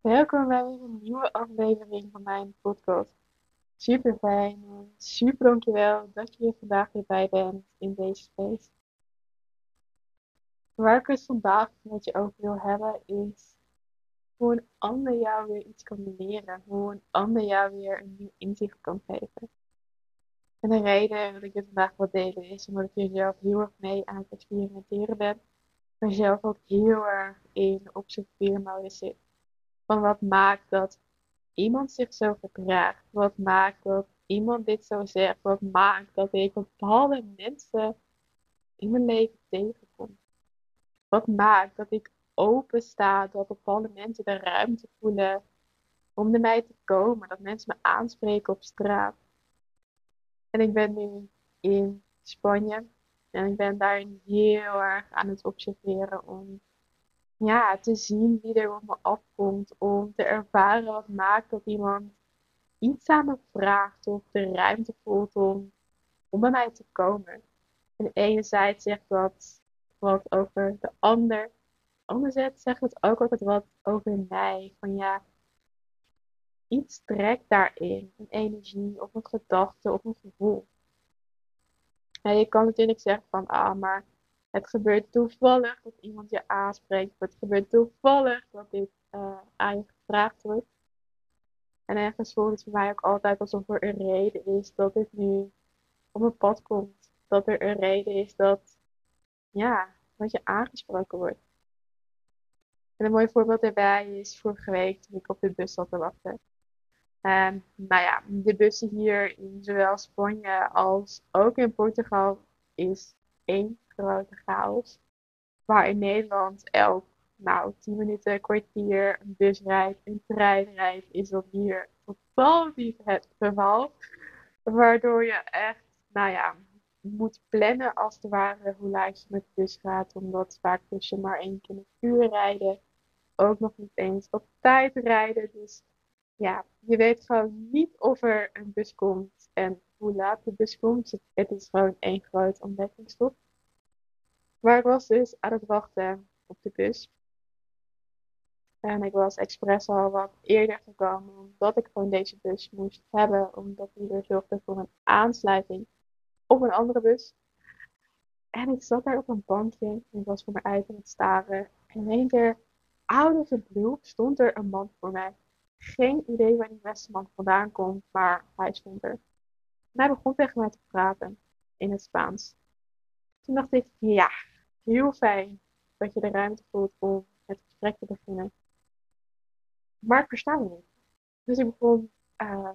Welkom bij weer een nieuwe aflevering van mijn podcast. Super fijn super dankjewel dat je er vandaag weer bij bent in deze space. Waar ik het vandaag met je over wil hebben is hoe een ander jou weer iets kan leren. Hoe een ander jou weer een nieuw inzicht kan geven. En de reden dat ik dit vandaag wil delen is omdat ik hier zelf heel erg mee aan het experimenteren ben. Maar zelf ook heel erg in observeermodus zit van wat maakt dat iemand zich zo gedraagt? Wat maakt dat iemand dit zo zegt? Wat maakt dat ik bepaalde mensen in mijn leven tegenkom? Wat maakt dat ik open sta, dat bepaalde mensen de ruimte voelen om naar mij te komen, dat mensen me aanspreken op straat? En ik ben nu in Spanje en ik ben daarin heel erg aan het observeren om ja, te zien wie er op me afkomt. Om te ervaren wat maakt dat iemand iets aan me vraagt of de ruimte voelt om, om bij mij te komen. En enerzijds zegt dat wat over de ander. Anderzijds zegt het ook altijd wat over mij. Van ja, iets trekt daarin. Een energie of een gedachte of een gevoel. En je kan natuurlijk zeggen van, ah, maar het gebeurt toevallig dat iemand je aanspreekt. Het gebeurt toevallig dat dit uh, aan je gevraagd wordt. En ergens voelt het voor mij ook altijd alsof er een reden is dat dit nu op mijn pad komt. Dat er een reden is dat, ja, dat je aangesproken wordt. En een mooi voorbeeld daarbij is vorige week toen ik op de bus zat te wachten. En nou ja, de bussen hier in zowel Spanje als ook in Portugal is één grote chaos. Waar in Nederland elk, nou, 10 minuten, kwartier een bus rijdt, een trein rijdt, is dat hier totaal niet het geval. Waardoor je echt, nou ja, moet plannen als het ware hoe laat je met de bus gaat. Omdat vaak bussen maar één keer een uur rijden. Ook nog niet eens op tijd rijden. Dus ja, je weet gewoon niet of er een bus komt en hoe laat de bus komt. Het is gewoon één groot ontdekkingstocht. Maar ik was dus aan het wachten op de bus. En ik was expres al wat eerder gekomen, omdat ik gewoon deze bus moest hebben, omdat die er zorgde voor een aansluiting op een andere bus. En ik zat daar op een bankje en ik was voor mijn aan het staren. En in één keer, out of the stond er een man voor mij. Geen idee waar die beste man vandaan komt, maar hij stond er. Hij begon tegen mij te praten in het Spaans. Toen dacht ik, ja, heel fijn dat je de ruimte voelt om het gesprek te beginnen. Maar ik versta hem niet. Dus ik begon uh,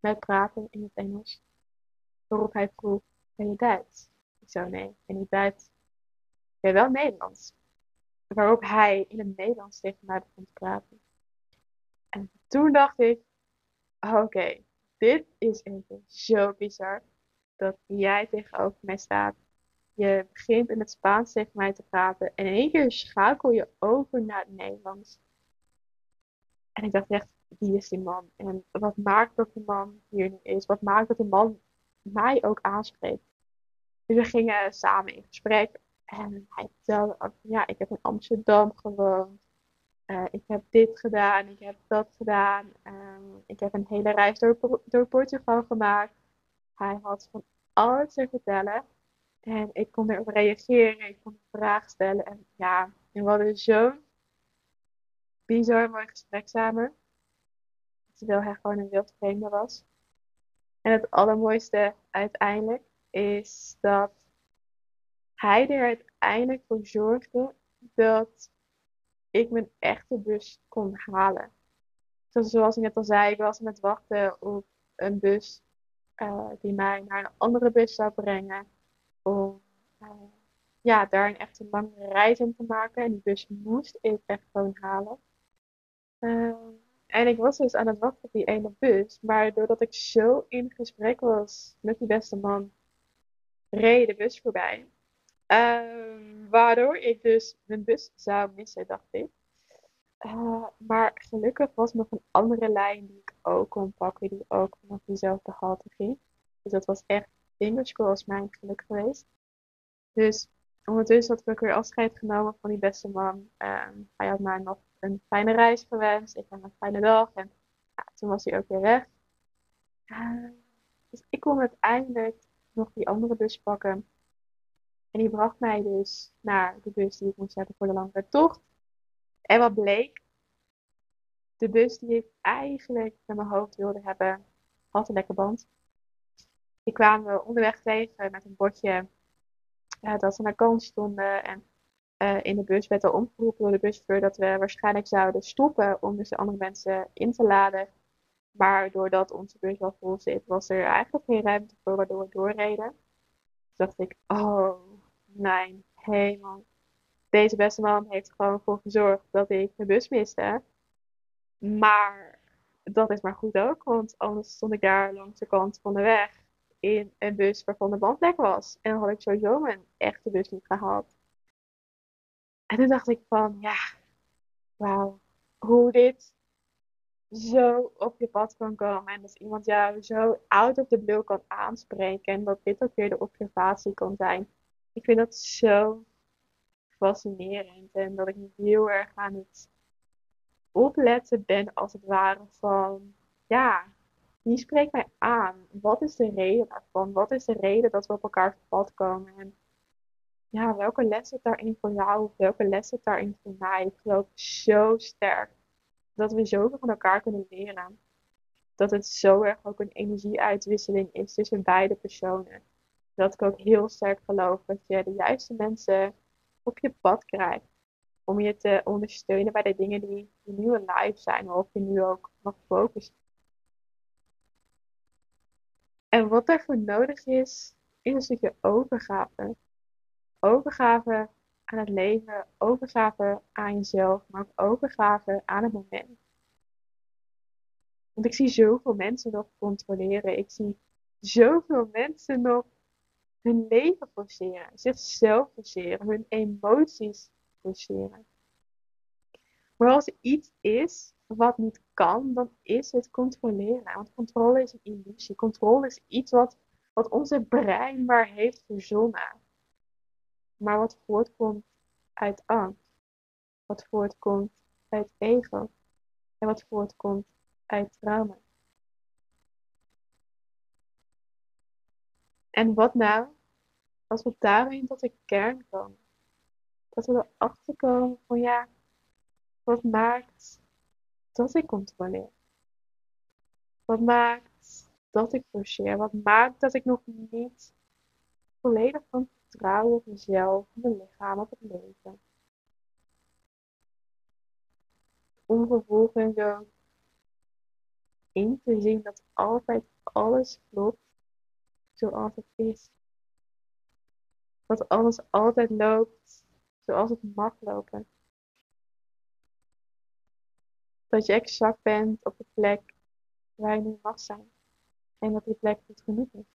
met praten in het Engels. Waarop hij vroeg, ben je Duits? Ik zo, nee, ben niet Duits. Ben wel Nederlands? Waarop hij in het Nederlands tegen mij begon te praten. En toen dacht ik, oké, dit is even zo bizar dat jij tegenover mij staat je begint in het Spaans tegen mij te praten. En in één keer schakel je over naar het Nederlands. En ik dacht echt, wie is die man? En wat maakt dat die man hier nu is? Wat maakt dat die man mij ook aanspreekt? Dus we gingen samen in gesprek. En hij vertelde ja, ik heb in Amsterdam gewoond. Uh, ik heb dit gedaan, ik heb dat gedaan. Um, ik heb een hele reis door, door Portugal gemaakt. Hij had van alles te vertellen. En ik kon erop reageren, ik kon vraag stellen. En ja, we hadden zo'n bizar mooi gesprek samen. Terwijl hij gewoon een wild vreemde was. En het allermooiste uiteindelijk is dat hij er uiteindelijk voor zorgde dat ik mijn echte bus kon halen. Zoals ik net al zei, ik was met wachten op een bus uh, die mij naar een andere bus zou brengen om uh, ja, daar een echt een lange reis in te maken. En die bus moest ik echt gewoon halen. Uh, en ik was dus aan het wachten op die ene bus. Maar doordat ik zo in gesprek was met die beste man, reed de bus voorbij. Uh, waardoor ik dus mijn bus zou missen, dacht ik. Uh, maar gelukkig was nog een andere lijn die ik ook kon pakken, die ook nog diezelfde halte ging. Dus dat was echt crossed mijn geluk geweest. Dus ondertussen had ik weer afscheid genomen van die beste man. Ehm, hij had mij nog een fijne reis gewenst. Ik had een fijne dag. En ja, toen was hij ook weer weg. Uh, dus ik kon uiteindelijk nog die andere bus pakken. En die bracht mij dus naar de bus die ik moest hebben voor de langere tocht. En wat bleek? De bus die ik eigenlijk naar mijn hoofd wilde hebben, had een lekker band. Die kwamen we onderweg tegen met een bordje uh, dat ze naar kant stonden. En uh, in de bus werd al omgeroepen door de buschauffeur dat we waarschijnlijk zouden stoppen om dus de andere mensen in te laden. Maar doordat onze bus wel vol zit, was er eigenlijk geen ruimte voor waardoor we doorreden. Dus dacht ik, oh mijn hemel. Deze beste man heeft gewoon voor gezorgd dat ik de bus miste. Maar dat is maar goed ook, want anders stond ik daar langs de kant van de weg in een bus waarvan de band lek was. En dan had ik sowieso mijn echte bus niet gehaald. En toen dacht ik van, ja, wauw, hoe dit zo op je pad kan komen. En dat iemand jou zo out of the blue kan aanspreken. En dat dit ook weer de observatie kan zijn. Ik vind dat zo fascinerend. En dat ik heel erg aan het opletten ben, als het ware, van ja, wie spreekt mij aan? Wat is de reden daarvan? Wat is de reden dat we op elkaar pad komen? En ja, welke les zit daarin voor jou? Of welke les zit daarin voor mij? Ik geloof zo sterk dat we zoveel van elkaar kunnen leren. Dat het zo erg ook een energieuitwisseling is tussen beide personen. Dat ik ook heel sterk geloof dat je de juiste mensen op je pad krijgt. Om je te ondersteunen bij de dingen die je nu live zijn, waarop je nu ook mag focussen. En wat daarvoor nodig is, is een stukje overgave. Overgave aan het leven, overgave aan jezelf, maar ook overgave aan het moment. Want ik zie zoveel mensen nog controleren. Ik zie zoveel mensen nog hun leven forceren, zichzelf forceren, hun emoties forceren. Maar als er iets is wat niet kan, dan is het controleren. Want controle is een illusie. Controle is iets wat, wat onze brein maar heeft verzonnen. Maar wat voortkomt uit angst. Wat voortkomt uit ego. En wat voortkomt uit trauma. En wat nou als we daarin tot de kern komen? Dat we erachter komen van ja, wat maakt dat ik controleer? Wat maakt dat ik forceer? Wat maakt dat ik nog niet volledig kan vertrouwen op mezelf, op mijn lichaam, op het leven? Om vervolgens ook in te zien dat altijd alles klopt zoals het is. Dat alles altijd loopt zoals het mag lopen. Dat je exact bent op de plek waar je nu mag zijn. En dat die plek goed genoeg is.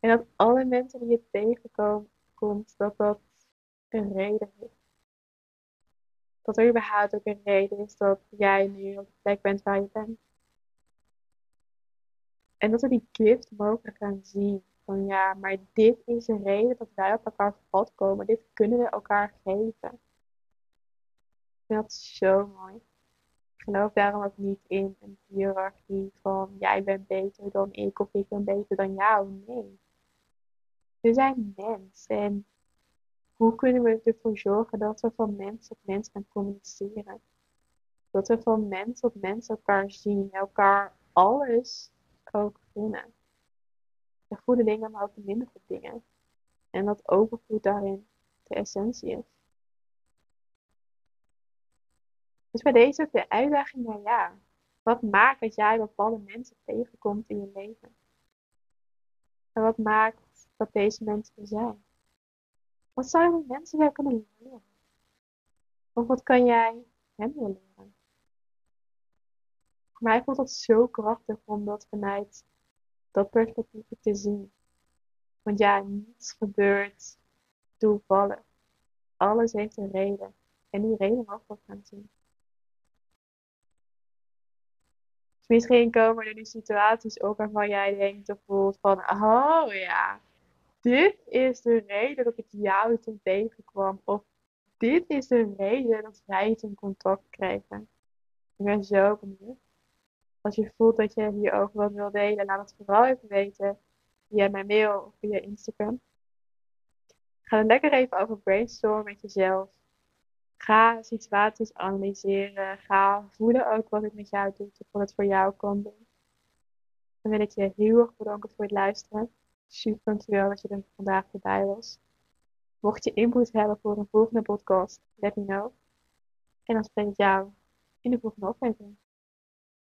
En dat alle mensen die je tegenkomt, dat dat een reden heeft. Dat er überhaupt ook een reden is dat jij nu op de plek bent waar je bent. En dat we die gift mogen gaan zien. Ja, maar dit is een reden dat wij op elkaar pad komen. Dit kunnen we elkaar geven dat zo mooi. Ik geloof daarom ook niet in een hiërarchie van jij bent beter dan ik of ik ben beter dan jou. Nee. We zijn mens en hoe kunnen we ervoor zorgen dat we van mens tot mens gaan communiceren? Dat we van mens tot mens elkaar zien, elkaar alles ook gunnen. De goede dingen, maar ook de minder goede dingen. En dat overvloed daarin de essentie is. Dus bij deze ook de uitdaging naar ja, wat maakt dat jij bepaalde mensen tegenkomt in je leven? En wat maakt dat deze mensen er zijn? Wat zouden mensen jij kunnen leren? Of wat kan jij hen leren? Voor mij voelt dat zo krachtig om dat vanuit dat perspectief te zien. Want ja, niets gebeurt toevallig. Alles heeft een reden. En die reden mag we gaan zien. misschien komen er nu situaties op waarvan jij denkt of voelt van, oh ja, dit is de reden dat ik jou toen tegenkwam. Of dit is de reden dat wij toen contact kregen. Ik ben zo benieuwd. Als je voelt dat je hierover wat wil delen, laat het vooral even weten via mijn mail of via Instagram. Ga dan lekker even over brainstormen met jezelf. Ga situaties analyseren. Ga voelen ook wat het met jou doet of wat het voor jou kan doen. Dan wil ik je heel erg bedanken voor het luisteren. Super dankjewel dat je er vandaag erbij was. Mocht je input hebben voor een volgende podcast, let me know. En dan spreek ik jou in de volgende aflevering.